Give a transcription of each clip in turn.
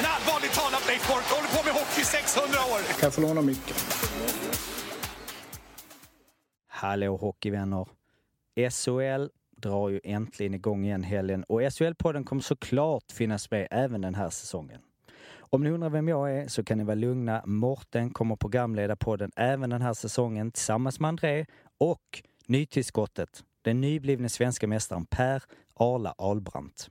En allvarligt talat Leif Boork håller på med hockey i 600 år! Kan jag få låna micken? Hallå hockeyvänner! SHL drar ju äntligen igång igen helgen och SHL-podden kommer såklart finnas med även den här säsongen. Om ni undrar vem jag är så kan ni vara lugna. Morten kommer programleda podden även den här säsongen tillsammans med André och nytillskottet, den nyblivne svenska mästaren Per Arla Albrandt.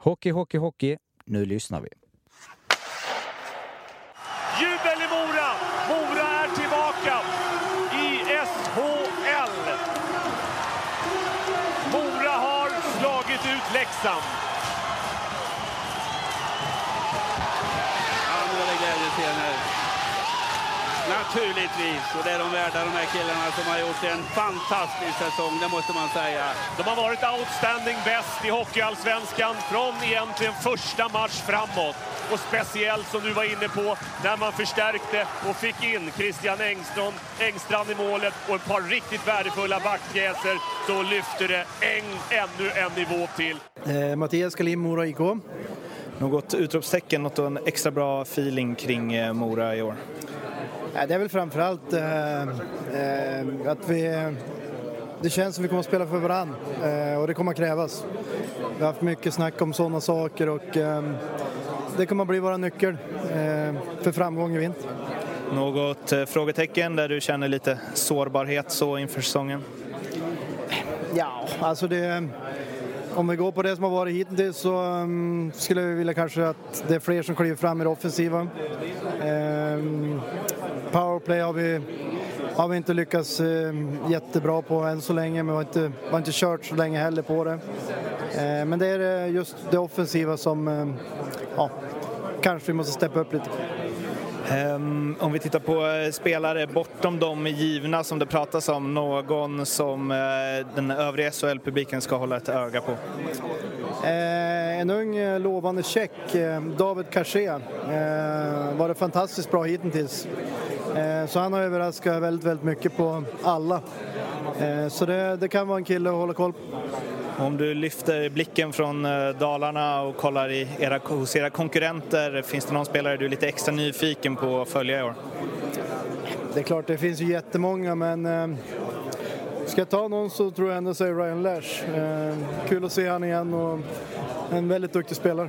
Hockey, hockey, hockey. Nu lyssnar vi. Jubel i Mora! Mora är tillbaka i SHL! Mora har slagit ut Leksand. Naturligtvis. Och det är de värda, de här killarna som har gjort en fantastisk säsong, det måste man säga. De har varit outstanding bäst i Hockeyallsvenskan från egentligen första match framåt. Och speciellt som du var inne på, när man förstärkte och fick in Christian Engström, Engstrand i målet och ett par riktigt värdefulla backpjäser, så lyfter det en, ännu en nivå till. Eh, Mattias Galin, Mora IK. Något utropstecken, något en extra bra feeling kring eh, Mora i år? Ja, det är väl framförallt eh, eh, att vi... Det känns som vi kommer att spela för varann eh, och det kommer att krävas. Vi har haft mycket snack om sådana saker och eh, det kommer att bli våra nyckel eh, för framgång i vinter. Något eh, frågetecken där du känner lite sårbarhet så inför säsongen? Ja, alltså det... Om vi går på det som har varit hittills så um, skulle vi vilja kanske att det är fler som kliver fram i det offensiva. Um, powerplay har vi, har vi inte lyckats um, jättebra på än så länge, men vi har inte, vi har inte kört så länge heller på det. Uh, men det är eh, just det offensiva som ja, kanske vi måste steppa upp lite. Um, om vi tittar på spelare bortom de givna som det pratas om, någon som den övriga SHL-publiken ska hålla ett öga på? Eh, en ung eh, lovande tjeck, eh, David Cachet, eh, var det fantastiskt bra hittills. Eh, så han har överraskat väldigt, väldigt mycket på alla. Eh, så det, det kan vara en kille att hålla koll på. Om du lyfter blicken från eh, Dalarna och kollar i era, hos era konkurrenter, finns det någon spelare du är lite extra nyfiken på att följa i år? Det är klart, det finns ju jättemånga, men ska jag ta någon så tror jag ändå säger Ryan Lash. Eh, kul att se han igen och en väldigt duktig spelare.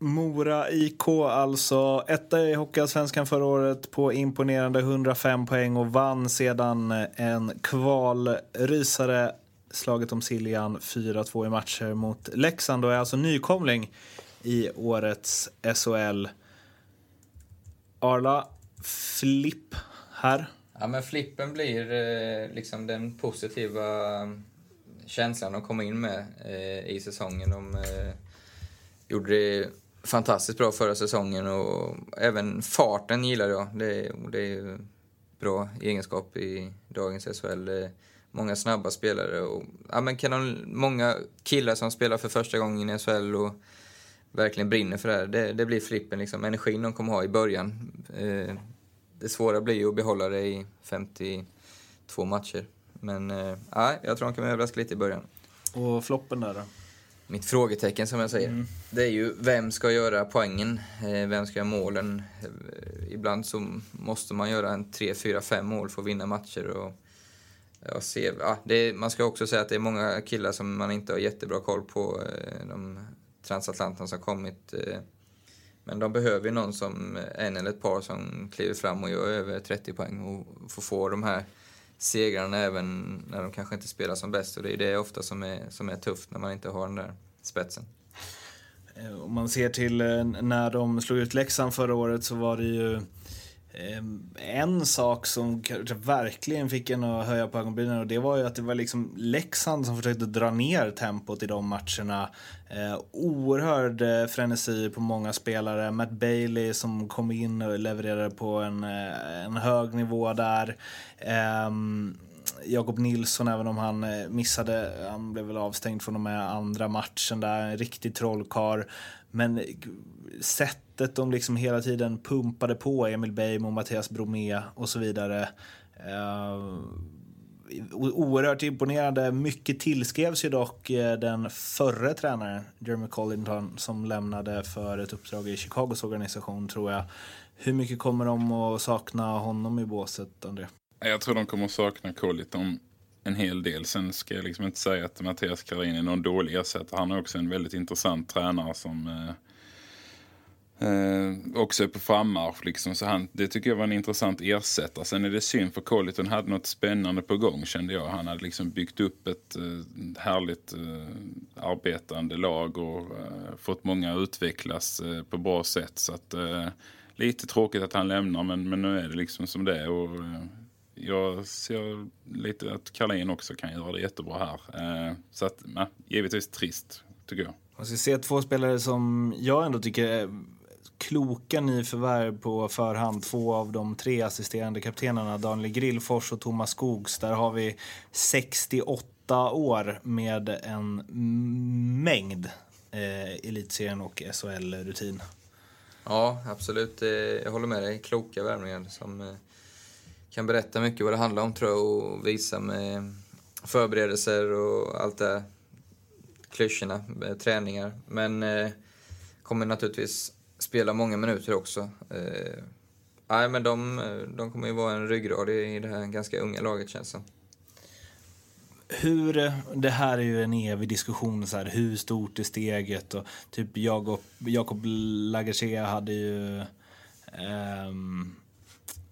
Mora IK alltså etta i Hockeyallsvenskan förra året på imponerande 105 poäng och vann sedan eh, en kvalrysare slaget om Siljan 4-2 i matcher mot Leksand och är alltså nykomling i årets SHL. Arla, flipp här. Ja, men flippen blir eh, liksom den positiva känslan att komma in med eh, i säsongen. De eh, gjorde det fantastiskt bra förra säsongen och även farten gillar jag. Det, det är bra egenskap i dagens SHL. Många snabba spelare och ja, men kanon, många killar som spelar för första gången i SHL och verkligen brinner för det här. Det, det blir flippen, liksom. energin de kommer ha i början. Eh, det svåra blir ju att behålla det i 52 matcher. Men eh, jag tror de kan överraska lite i början. Och floppen där då? Mitt frågetecken som jag säger, mm. det är ju vem ska göra poängen? Eh, vem ska göra målen? Eh, ibland så måste man göra en 3, 4, 5 mål för att vinna matcher. Och, jag ser, ja, är, man ska också säga att det är många killar som man inte har jättebra koll på. Eh, de transatlanterna som kommit. Men de behöver ju någon som, en eller ett par som kliver fram och gör över 30 poäng och får få de här segrarna även när de kanske inte spelar som bäst. Och det är det ofta som är, som är tufft när man inte har den där spetsen. Eh, om man ser till eh, när de slog ut Leksand förra året så var det ju eh, en sak som verkligen fick en att höja på ögonbrynen och det var ju att det var liksom Leksand som försökte dra ner tempot i de matcherna. Eh, oerhörd eh, frenesi på många spelare. Matt Bailey som kom in och levererade på en, eh, en hög nivå där. Eh, Jakob Nilsson, även om han eh, missade, han blev väl avstängd från och med andra matchen där, en riktig trollkar. Men sättet de liksom hela tiden pumpade på Emil Bejmo, Mattias Bromé och så vidare. Eh, oerhört imponerande. Mycket tillskrevs ju dock eh, den förre tränaren, Jeremy Collington, som lämnade för ett uppdrag i Chicagos organisation, tror jag. Hur mycket kommer de att sakna honom i båset, André? Jag tror de kommer att sakna Collington en hel del. Sen ska jag liksom inte säga att Mattias Karin är någon dålig ersättare. Han är också en väldigt intressant tränare som eh, eh, också på frammarsch. Liksom. Så han, det tycker jag var en intressant ersättare. Sen är det synd för Colliton hade något spännande på gång kände jag. Han hade liksom byggt upp ett eh, härligt eh, arbetande lag och eh, fått många att utvecklas eh, på bra sätt. Så att, eh, lite tråkigt att han lämnar men, men nu är det liksom som det är. Och, eh, jag ser lite att Karlin också kan göra det jättebra här. Eh, så att, nej, givetvis trist, tycker jag. Man ska se två spelare som jag ändå tycker är kloka nyförvärv på förhand. Två av de tre assisterande kaptenerna, Daniel Grillfors och Thomas Skogs. Där har vi 68 år med en mängd eh, elitserien och SHL-rutin. Ja, absolut. Eh, jag håller med dig. Kloka värvningar som eh, kan berätta mycket vad det handlar om tror jag och visa med förberedelser och allt det klyschorna, eh, träningar. Men eh, kommer naturligtvis spela många minuter också. Eh, nej, men de, de kommer ju vara en ryggrad i det här ganska unga laget känns som. Hur, det här är ju en evig diskussion, så här, hur stort är steget? Och typ Jakob, Jakob Lagersia hade ju um,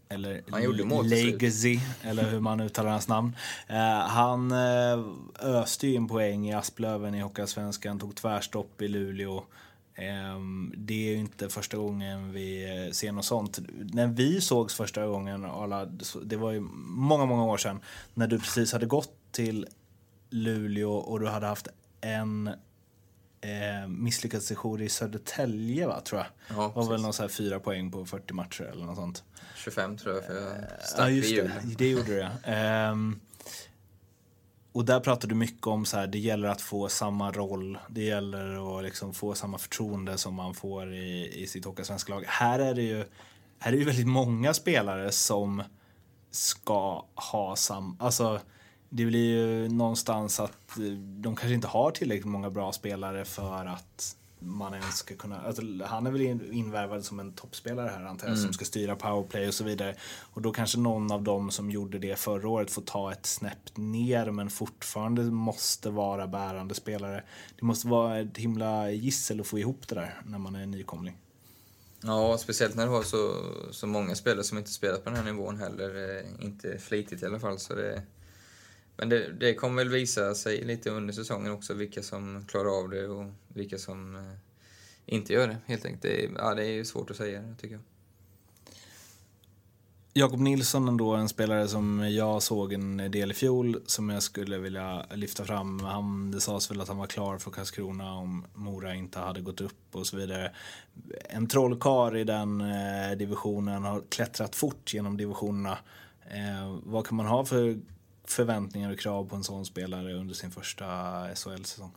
eller han gjorde mål Legacy, eller hur man uttalar hans namn. Uh, han uh, öste ju in poäng i Asplöven i Hockeyallsvenskan, tog tvärstopp i Luleå. Um, det är ju inte första gången vi ser något sånt. När vi sågs första gången, Arla, det var ju många, många år sedan, när du precis hade gått till Luleå och du hade haft en eh, misslyckad session i Södertälje, va, tror jag. Ja, var väl någon så här fyra poäng på 40 matcher eller något sånt. 25 tror jag, för jag stack ja, just det. det gjorde du, um, och där pratar du mycket om så här, det gäller att få samma roll. Det gäller att liksom få samma förtroende som man får i, i sitt svenska lag. Här är det ju här är det ju väldigt många spelare som ska ha samma... Alltså, det blir ju någonstans att eh, de kanske inte har tillräckligt många bra spelare för att man ens ska kunna... Alltså, han är väl invärvad som en toppspelare här antar jag, mm. som ska styra powerplay och så vidare. Och då kanske någon av dem som gjorde det förra året får ta ett snäpp ner men fortfarande måste vara bärande spelare. Det måste vara ett himla gissel att få ihop det där när man är nykomling. Ja, speciellt när du har så, så många spelare som inte spelat på den här nivån heller. Eh, inte flitigt i alla fall. Så det, men det, det kommer väl visa sig lite under säsongen också vilka som klarar av det och vilka som eh, inte gör det helt enkelt. Det är, ja, det är svårt att säga tycker jag. Jakob Nilsson ändå en spelare som jag såg en del i fjol som jag skulle vilja lyfta fram. Han, det sades väl att han var klar för Karlskrona om Mora inte hade gått upp och så vidare. En trollkar i den eh, divisionen har klättrat fort genom divisionerna. Eh, vad kan man ha för förväntningar och krav på en sån spelare under sin första SHL-säsong?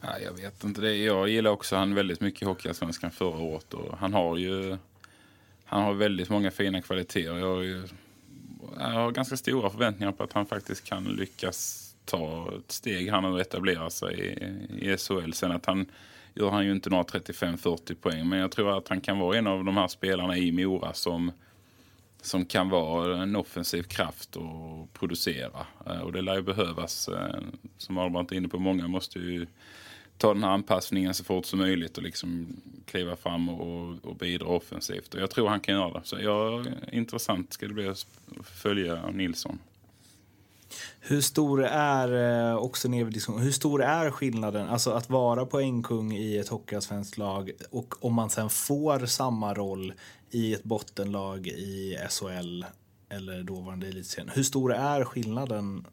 Ja, jag vet inte. Det. Jag gillar också han väldigt mycket i Hockeyallsvenskan förra året. Och han har ju han har väldigt många fina kvaliteter. Jag har, ju, jag har ganska stora förväntningar på att han faktiskt kan lyckas ta ett steg han och etablera sig i, i SHL. Sen att han gör han ju inte några 35-40 poäng. Men jag tror att han kan vara en av de här spelarna i Mora som som kan vara en offensiv kraft och producera. Eh, och det lär ju behövas, eh, som Ahlbrand är inne på, många måste ju ta den här anpassningen så fort som möjligt och liksom kliva fram och, och bidra offensivt. Och jag tror han kan göra det. Så ja, intressant ska det bli att följa Nilsson. Hur stor är, eh, också hur stor är skillnaden, alltså att vara poängkung i ett hockeyallsvenskt lag och om man sen får samma roll i ett bottenlag i SHL eller dåvarande elitserien. Hur stor är skillnaden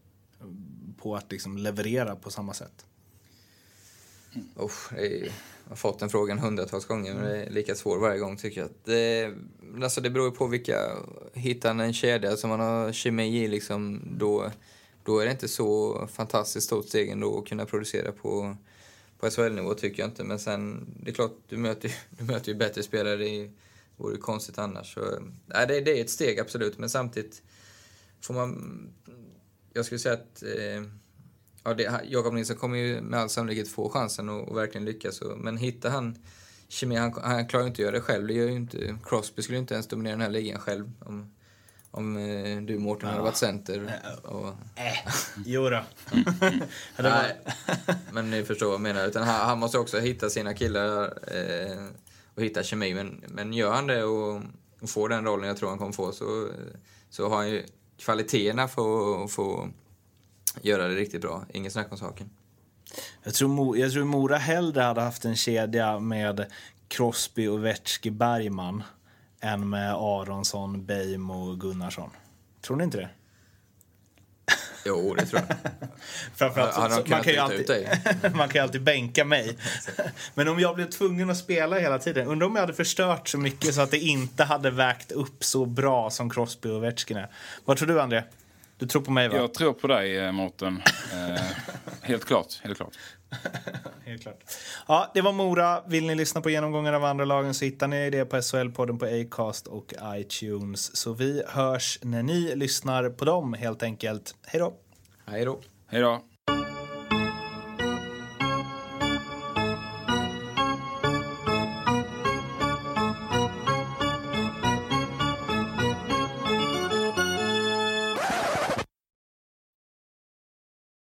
på att liksom leverera på samma sätt? Oh, jag har fått den frågan hundratals gånger, men det är lika svår varje gång tycker jag. Det, alltså det beror på vilka... Hittar en kedja som man har kemi i, liksom, då, då är det inte så fantastiskt stort steg ändå att kunna producera på, på SHL-nivå, tycker jag inte. Men sen, det är klart, du möter, du möter ju bättre spelare i vore konstigt annars. Så, nej, det, det är ett steg, absolut. Men samtidigt får man... Jag skulle säga att... Eh, ja, det, Jakob Nilsson kommer ju med all sannolikhet få chansen att, att verkligen lyckas. Och, men hittar han kemi, han, han klarar ju inte att göra det själv. Det gör ju inte, Crosby skulle ju inte ens dominera den här ligan själv. Om, om eh, du Mårten ja. hade varit center. Och... Äh, jodå. Nej, men ni förstår vad jag menar. Utan han, han måste också hitta sina killar. Eh, och hitta kemi. Men, men gör han det och, och får den rollen jag tror han kommer få så, så har han ju kvaliteterna för att få göra det riktigt bra. Inget snack om saken. Jag tror, jag tror Mora hellre hade haft en kedja med Crosby, Ovechki, Bergman än med Aronsson, Beim och Gunnarsson. Tror ni inte det? Jo, det tror jag. Framförallt, så, så, man, kan ju alltid, man kan ju alltid bänka mig. Men om jag blev tvungen att spela hela tiden, undrar om jag hade förstört så mycket så att det inte hade vägt upp så bra som Crosby och Ovechkin är. Vad tror du, André? Du tror på mig, va? Jag tror på dig, eh, Mårten. Eh, helt klart. Helt klart. helt klart. Ja, det var Mora. Vill ni lyssna på genomgången av andra lagen så hittar ni det på SHL-podden på Acast och iTunes. Så vi hörs när ni lyssnar på dem, helt enkelt. Hej då! Hej då! Hej då!